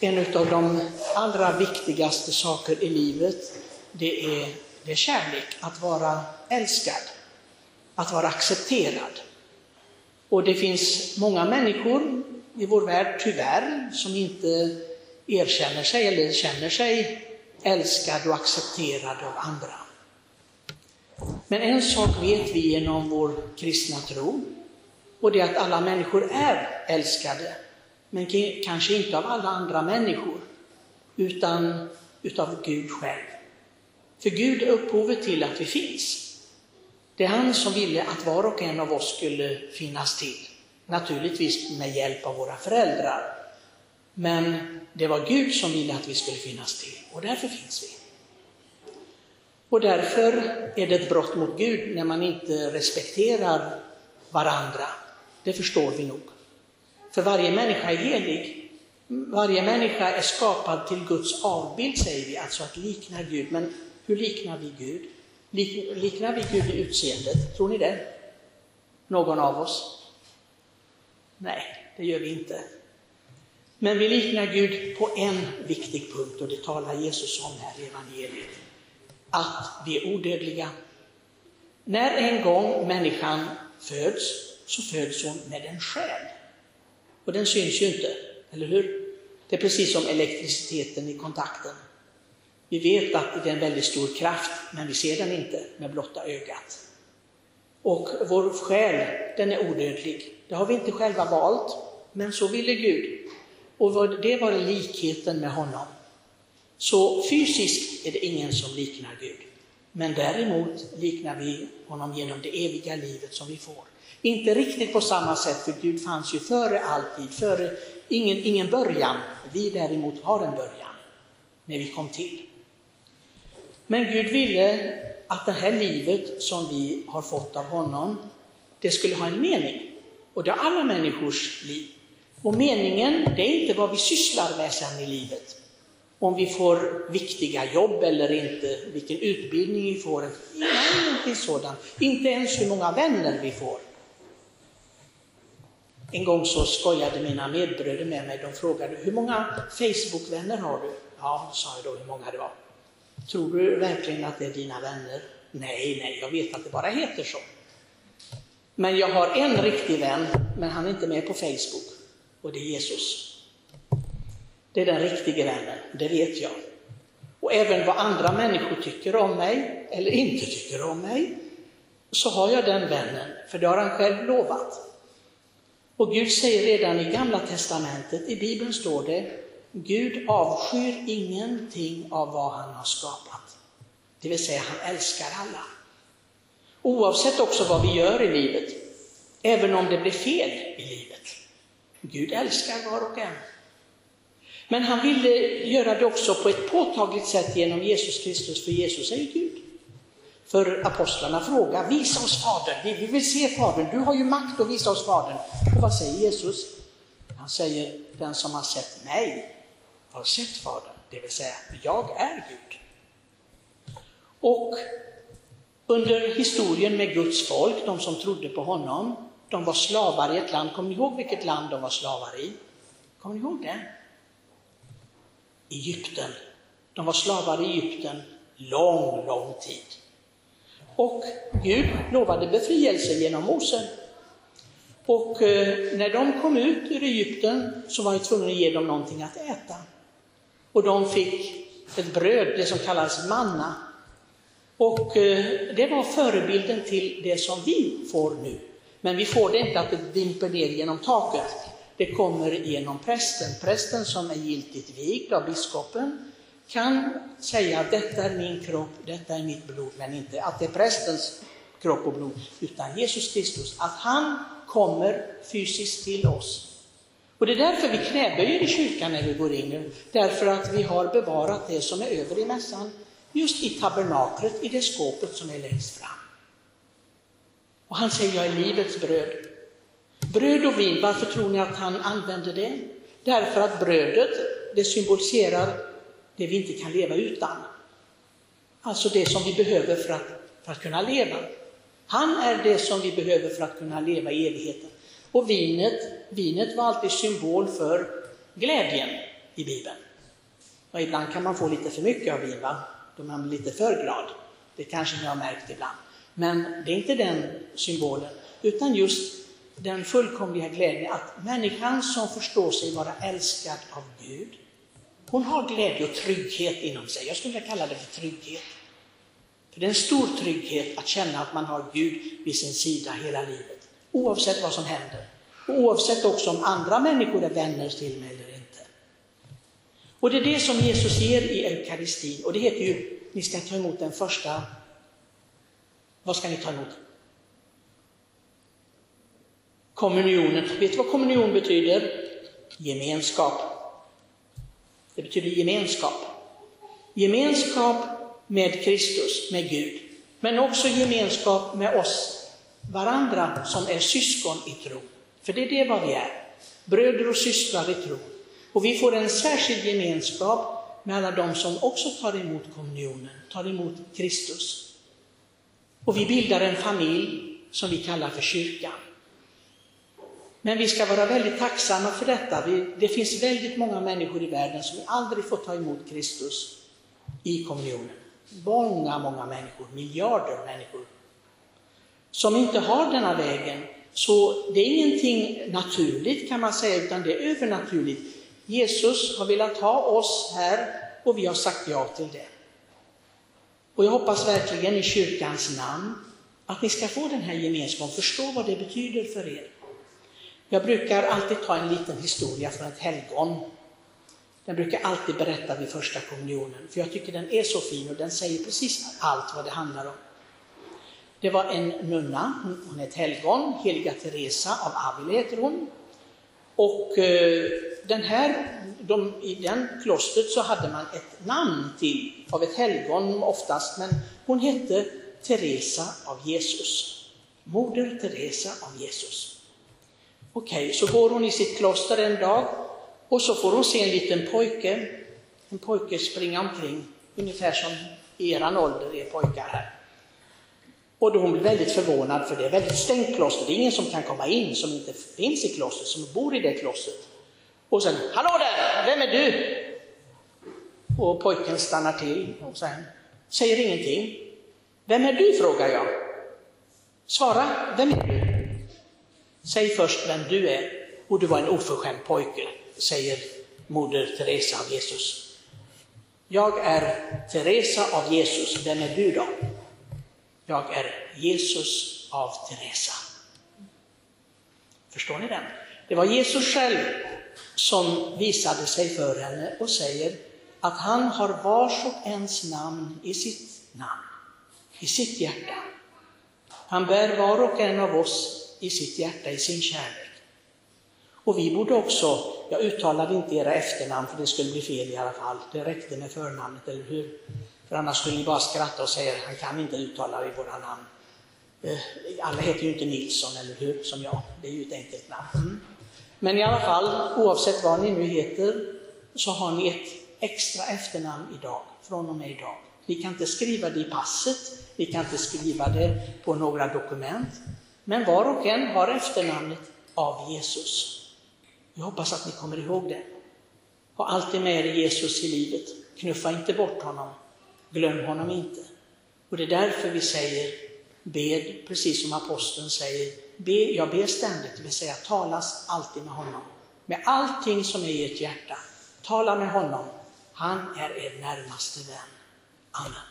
En av de allra viktigaste saker i livet, det är, det är kärlek, att vara älskad, att vara accepterad. Och det finns många människor i vår värld, tyvärr, som inte erkänner sig eller känner sig älskad och accepterad av andra. Men en sak vet vi genom vår kristna tro, och det är att alla människor är älskade, men kanske inte av alla andra människor, utan utav Gud själv. För Gud är upphovet till att vi finns. Det är han som ville att var och en av oss skulle finnas till. Naturligtvis med hjälp av våra föräldrar. Men det var Gud som ville att vi skulle finnas till och därför finns vi. Och därför är det ett brott mot Gud när man inte respekterar varandra. Det förstår vi nog. För varje människa är helig. Varje människa är skapad till Guds avbild säger vi, alltså att likna Gud. Men hur liknar vi Gud? Liknar vi Gud i utseendet? Tror ni det? Någon av oss? Nej, det gör vi inte. Men vi liknar Gud på en viktig punkt och det talar Jesus om här i evangeliet. Att vi är odödliga. När en gång människan föds så föds hon med en själ. Och den syns ju inte, eller hur? Det är precis som elektriciteten i kontakten. Vi vet att det är en väldigt stor kraft, men vi ser den inte med blotta ögat. Och vår själ, den är odödlig. Det har vi inte själva valt, men så ville Gud. Och det var likheten med honom. Så fysiskt är det ingen som liknar Gud. Men däremot liknar vi honom genom det eviga livet som vi får. Inte riktigt på samma sätt, för Gud fanns ju före alltid, före ingen, ingen början. Vi däremot har en början, när vi kom till. Men Gud ville att det här livet som vi har fått av honom, det skulle ha en mening. Och det har alla människors liv. Och meningen, det är inte vad vi sysslar med sen i livet. Om vi får viktiga jobb eller inte, vilken utbildning vi får, ingenting sådant. Inte ens hur många vänner vi får. En gång så skojade mina medbröder med mig, de frågade hur många Facebook-vänner har du? Ja, sa jag då hur många det var. Tror du verkligen att det är dina vänner? Nej, nej, jag vet att det bara heter så. Men jag har en riktig vän, men han är inte med på Facebook, och det är Jesus. Det är den riktiga vännen, det vet jag. Och även vad andra människor tycker om mig, eller inte tycker om mig, så har jag den vännen, för det har han själv lovat. Och Gud säger redan i Gamla Testamentet, i Bibeln står det, Gud avskyr ingenting av vad han har skapat. Det vill säga, han älskar alla. Oavsett också vad vi gör i livet, även om det blir fel i livet. Gud älskar var och en. Men han ville göra det också på ett påtagligt sätt genom Jesus Kristus, för Jesus är ju Gud. För apostlarna frågar, visa oss Fadern, vi vill se Fadern, du har ju makt att visa oss Fadern. Och vad säger Jesus? Han säger, den som har sett mig har sett Fadern, det vill säga, jag är Gud. Och under historien med Guds folk, de som trodde på honom, de var slavar i ett land. Kommer ni ihåg vilket land de var slavar i? Kommer ni ihåg det? Egypten. De var slavar i Egypten lång, lång tid. Och Gud lovade befrielse genom Mose. Och eh, när de kom ut ur Egypten så var jag tvungen att ge dem någonting att äta. Och de fick ett bröd, det som kallas manna. Och eh, det var förebilden till det som vi får nu. Men vi får det inte att det dimper ner genom taket. Det kommer genom prästen. Prästen som är giltigt vigd av biskopen kan säga att detta är min kropp, detta är mitt blod, men inte att det är prästens kropp och blod, utan Jesus Kristus, att han kommer fysiskt till oss. Och det är därför vi knäböjer i kyrkan när vi går in, därför att vi har bevarat det som är över i mässan, just i tabernaklet, i det skåpet som är längst fram. Och han säger, jag är livets bröd. Bröd och vin, varför tror ni att han använder det? Därför att brödet, det symboliserar det vi inte kan leva utan. Alltså det som vi behöver för att, för att kunna leva. Han är det som vi behöver för att kunna leva i evigheten. Och vinet, vinet var alltid symbol för glädjen. i Bibeln. Och ibland kan man få lite för mycket av vin, va? då man blir lite för glad. Det kanske ni har märkt ibland. Men det är inte den symbolen, utan just den fullkomliga glädjen att människan som förstår sig vara älskad av Gud, hon har glädje och trygghet inom sig. Jag skulle vilja kalla det för trygghet. För det är en stor trygghet att känna att man har Gud vid sin sida hela livet, oavsett vad som händer. Och oavsett också om andra människor är vänner till mig eller inte. Och det är det som Jesus ger i eukaristin, och det heter ju, ni ska ta emot den första, vad ska ni ta emot? Kommunionen. Vet du vad kommunion betyder? Gemenskap. Det betyder gemenskap. Gemenskap med Kristus, med Gud, men också gemenskap med oss varandra som är syskon i tro. För det är det vad vi är, bröder och systrar i tro. Och vi får en särskild gemenskap med alla de som också tar emot kommunionen, tar emot Kristus. Och vi bildar en familj som vi kallar för kyrkan. Men vi ska vara väldigt tacksamma för detta. det finns väldigt många människor i världen som aldrig får ta emot Kristus i kommunionen. Många, många människor, miljarder människor, som inte har denna vägen. Så det är ingenting naturligt kan man säga, utan det är övernaturligt. Jesus har velat ha oss här och vi har sagt ja till det. Och jag hoppas verkligen i kyrkans namn att ni ska få den här gemenskapen, förstå vad det betyder för er. Jag brukar alltid ta en liten historia från ett helgon. Den brukar alltid berätta vid första kommunionen, för jag tycker den är så fin och den säger precis allt vad det handlar om. Det var en nunna, hon är ett helgon, heliga Teresa av Avila heter hon. Och eh, den här, de, i den klostret så hade man ett namn till, av ett helgon oftast, men hon hette Teresa av Jesus. Moder Teresa av Jesus. Okej, okay, så går hon i sitt kloster en dag och så får hon se en liten pojke, en pojke springa omkring, ungefär som i eran ålder är pojkar här. Och då hon blir väldigt förvånad för det är väldigt stängt kloster, det är ingen som kan komma in som inte finns i klostret, som bor i det klostret. Och sen, hallå där, vem är du? Och pojken stannar till och sen säger ingenting. Vem är du, frågar jag. Svara, vem är du? Säg först vem du är. Och du var en oförskämd pojke, säger moder Teresa av Jesus. Jag är Teresa av Jesus, vem är du då? Jag är Jesus av Teresa. Förstår ni den? Det var Jesus själv som visade sig för henne och säger att han har vars och ens namn i sitt namn, i sitt hjärta. Han bär var och en av oss i sitt hjärta, i sin kärlek. Och vi borde också, jag uttalade inte era efternamn för det skulle bli fel i alla fall, det räckte med förnamnet, eller hur? För annars skulle ni bara skratta och säga, han kan inte uttala i våra namn. Eh, alla heter ju inte Nilsson, eller hur, som jag, det är ju ett enkelt namn. Mm. Men i alla fall, oavsett vad ni nu heter, så har ni ett extra efternamn idag, från och med idag. Ni kan inte skriva det i passet, ni kan inte skriva det på några dokument, men var och en har efternamnet av Jesus. Jag hoppas att ni kommer ihåg det. Ha alltid med er Jesus i livet. Knuffa inte bort honom. Glöm honom inte. Och det är därför vi säger bed, precis som aposteln säger, be, jag ber ständigt, det vill säga talas alltid med honom. Med allting som är i ert hjärta. Tala med honom. Han är er närmaste vän. Amen.